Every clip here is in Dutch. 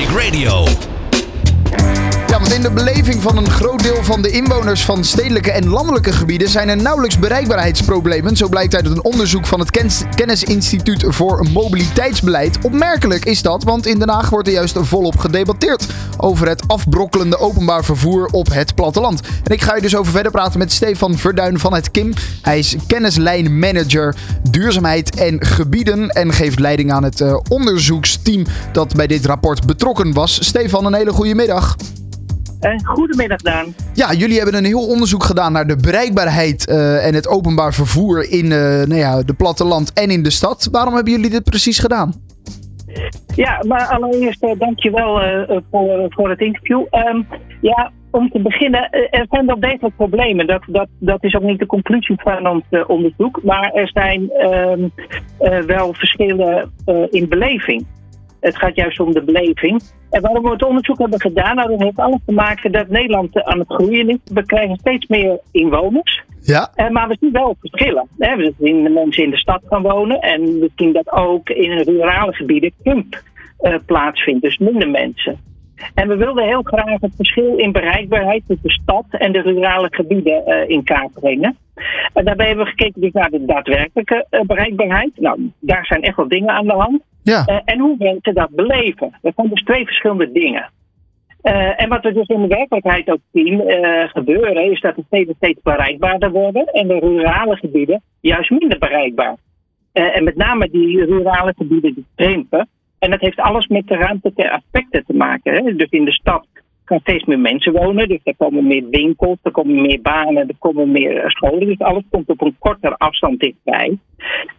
Traffic Radio. Want in de beleving van een groot deel van de inwoners van stedelijke en landelijke gebieden zijn er nauwelijks bereikbaarheidsproblemen. Zo blijkt uit een onderzoek van het Ken- Kennisinstituut voor Mobiliteitsbeleid. Opmerkelijk is dat, want in Den Haag wordt er juist volop gedebatteerd over het afbrokkelende openbaar vervoer op het platteland. En ik ga je dus over verder praten met Stefan Verduin van het KIM. Hij is kennislijnmanager duurzaamheid en gebieden en geeft leiding aan het eh, onderzoeksteam dat bij dit rapport betrokken was. Stefan, een hele goede middag. Uh, goedemiddag, Daan. Ja, jullie hebben een heel onderzoek gedaan naar de bereikbaarheid uh, en het openbaar vervoer in uh, nou ja, de platteland en in de stad. Waarom hebben jullie dit precies gedaan? Ja, maar allereerst uh, dankjewel voor, voor het interview. Um, ja, om te beginnen, er zijn wel degelijk problemen. Dat, dat, dat is ook niet de conclusie van ons onderzoek. Maar er zijn um, wel verschillen in beleving. Het gaat juist om de beleving. En waarom we het onderzoek hebben gedaan, nou, dat heeft alles te maken dat Nederland aan het groeien is. We krijgen steeds meer inwoners. Ja. Uh, maar we zien wel verschillen. Hè. We zien de mensen in de stad gaan wonen. En we zien dat ook in rurale gebieden kump uh, plaatsvindt. Dus minder mensen. En we wilden heel graag het verschil in bereikbaarheid tussen de stad en de rurale gebieden uh, in kaart brengen. En daarbij hebben we gekeken dus naar de daadwerkelijke bereikbaarheid. Nou, daar zijn echt wel dingen aan de hand. Ja. Uh, en hoe mensen dat beleven. Dat zijn dus twee verschillende dingen. En wat we dus in de werkelijkheid ook zien gebeuren, is dat de steden steeds bereikbaarder worden en de rurale gebieden juist minder bereikbaar. en met name die rurale gebieden die krimpen. En dat heeft alles met de ruimtelijke aspecten te maken. Hè? Dus in de stad gaan steeds meer mensen wonen. Dus er komen meer winkels, er komen meer banen, er komen meer scholen. Dus alles komt op een kortere afstand dichtbij.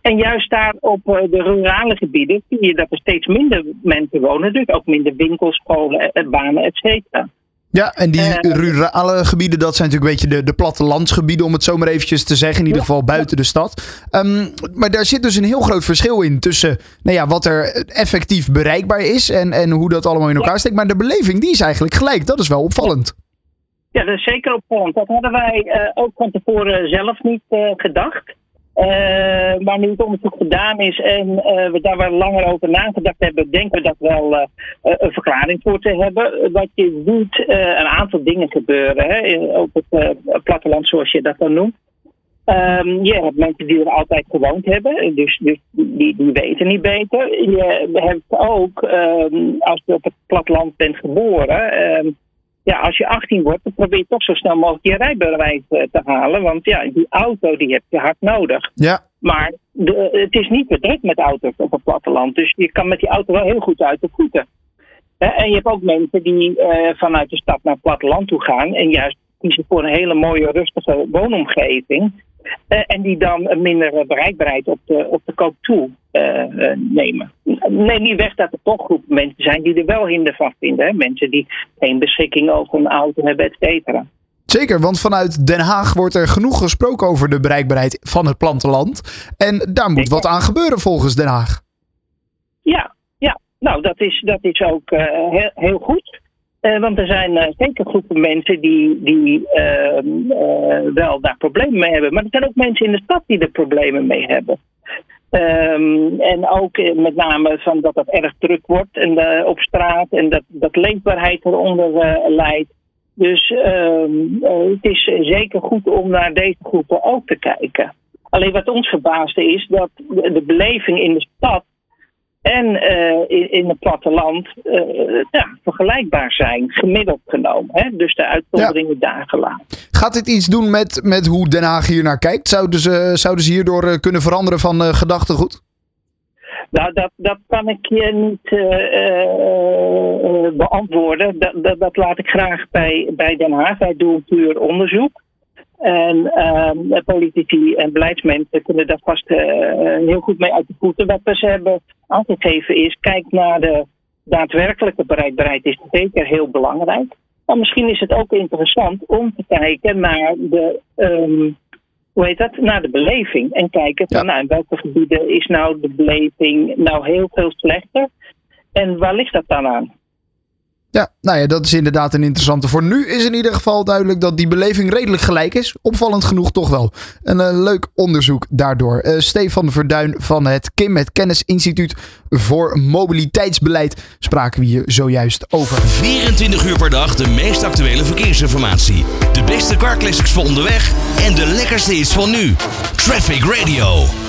En juist daar op de rurale gebieden zie je dat er steeds minder mensen wonen. Dus ook minder winkels, scholen, banen, et cetera. Ja, en die uh, rurale gebieden, dat zijn natuurlijk een beetje de, de plattelandsgebieden, om het zo maar eventjes te zeggen. In ieder geval buiten de stad. Um, maar daar zit dus een heel groot verschil in tussen nou ja, wat er effectief bereikbaar is en, en hoe dat allemaal in elkaar steekt. Maar de beleving, die is eigenlijk gelijk. Dat is wel opvallend. Ja, dat is zeker opvallend. Dat hadden wij uh, ook van tevoren zelf niet uh, gedacht. Uh, maar nu het onderzoek gedaan is en uh, we daar wel langer over nagedacht hebben, denken we dat wel uh, een verklaring voor te hebben. Wat je ziet, een aantal dingen gebeuren hè, op het platteland, zoals je dat dan noemt. Um, je hebt mensen die er altijd gewoond hebben, dus, dus die, weten niet beter. Je hebt ook, um, als je op het platteland bent geboren, um, ja, als je 18 wordt, dan probeer je toch zo snel mogelijk je rijbewijs uh, te halen. Want ja, die auto die heb je hard nodig. Ja. Maar de, het is niet druk met auto's op het platteland. Dus je kan met die auto wel heel goed uit de voeten. En je hebt ook mensen die uh, vanuit de stad naar het platteland toe gaan. En juist kiezen voor een hele mooie, rustige woonomgeving. En die dan een mindere bereikbaarheid op de, op de koop toe uh, uh, nemen. Neem niet weg dat er toch groepen mensen zijn die er wel hinder van vinden. Hè? Mensen die geen beschikking over een auto hebben, et cetera. Zeker, want vanuit Den Haag wordt er genoeg gesproken over de bereikbaarheid van het platteland. En daar moet wat aan gebeuren volgens Den Haag. Ja, ja. nou dat is, dat is ook heel, heel goed. Uh, want er zijn uh, zeker groepen mensen die, die uh, wel daar problemen mee hebben. Maar er zijn ook mensen in de stad die er problemen mee hebben. Um, en ook met name van dat het erg druk wordt en, op straat en dat, dat leefbaarheid eronder leidt. Dus het is zeker goed om naar deze groepen ook te kijken. Alleen wat ons verbaasde is dat de beleving in de stad en uh, in, in het platteland uh, ja, vergelijkbaar zijn, gemiddeld genomen. Hè? Dus de uitzonderingen ja. daar gelaten. Gaat dit iets doen met, met hoe Den Haag hier naar kijkt? Zouden ze, zouden ze hierdoor kunnen veranderen van uh, gedachtegoed? Nou, dat, dat kan ik je niet beantwoorden. Dat, dat, dat, laat ik graag bij, bij Den Haag. Wij doen puur onderzoek. En uh, politici en beleidsmensen kunnen daar vast uh, heel goed mee uit de voeten. Wat we ze hebben aangegeven is, kijk naar de daadwerkelijke bereikbaarheid is zeker heel belangrijk. Maar misschien is het ook interessant om te kijken naar de, um, hoe heet dat, naar de beleving. En kijken van, ja. nou, in welke gebieden is nou de beleving nou heel veel slechter? En waar ligt dat dan aan? Ja, nou ja, dat is inderdaad een interessante. Voor nu is in ieder geval duidelijk dat die beleving redelijk gelijk is. Opvallend genoeg toch wel. Een uh, leuk onderzoek daardoor. Uh, Stefan Verduin van het KIM, het Kennisinstituut voor Mobiliteitsbeleid, spraken we hier zojuist over. 24 uur per dag de meest actuele verkeersinformatie. De beste car voor onderweg en de lekkerste is van nu. Traffic Radio.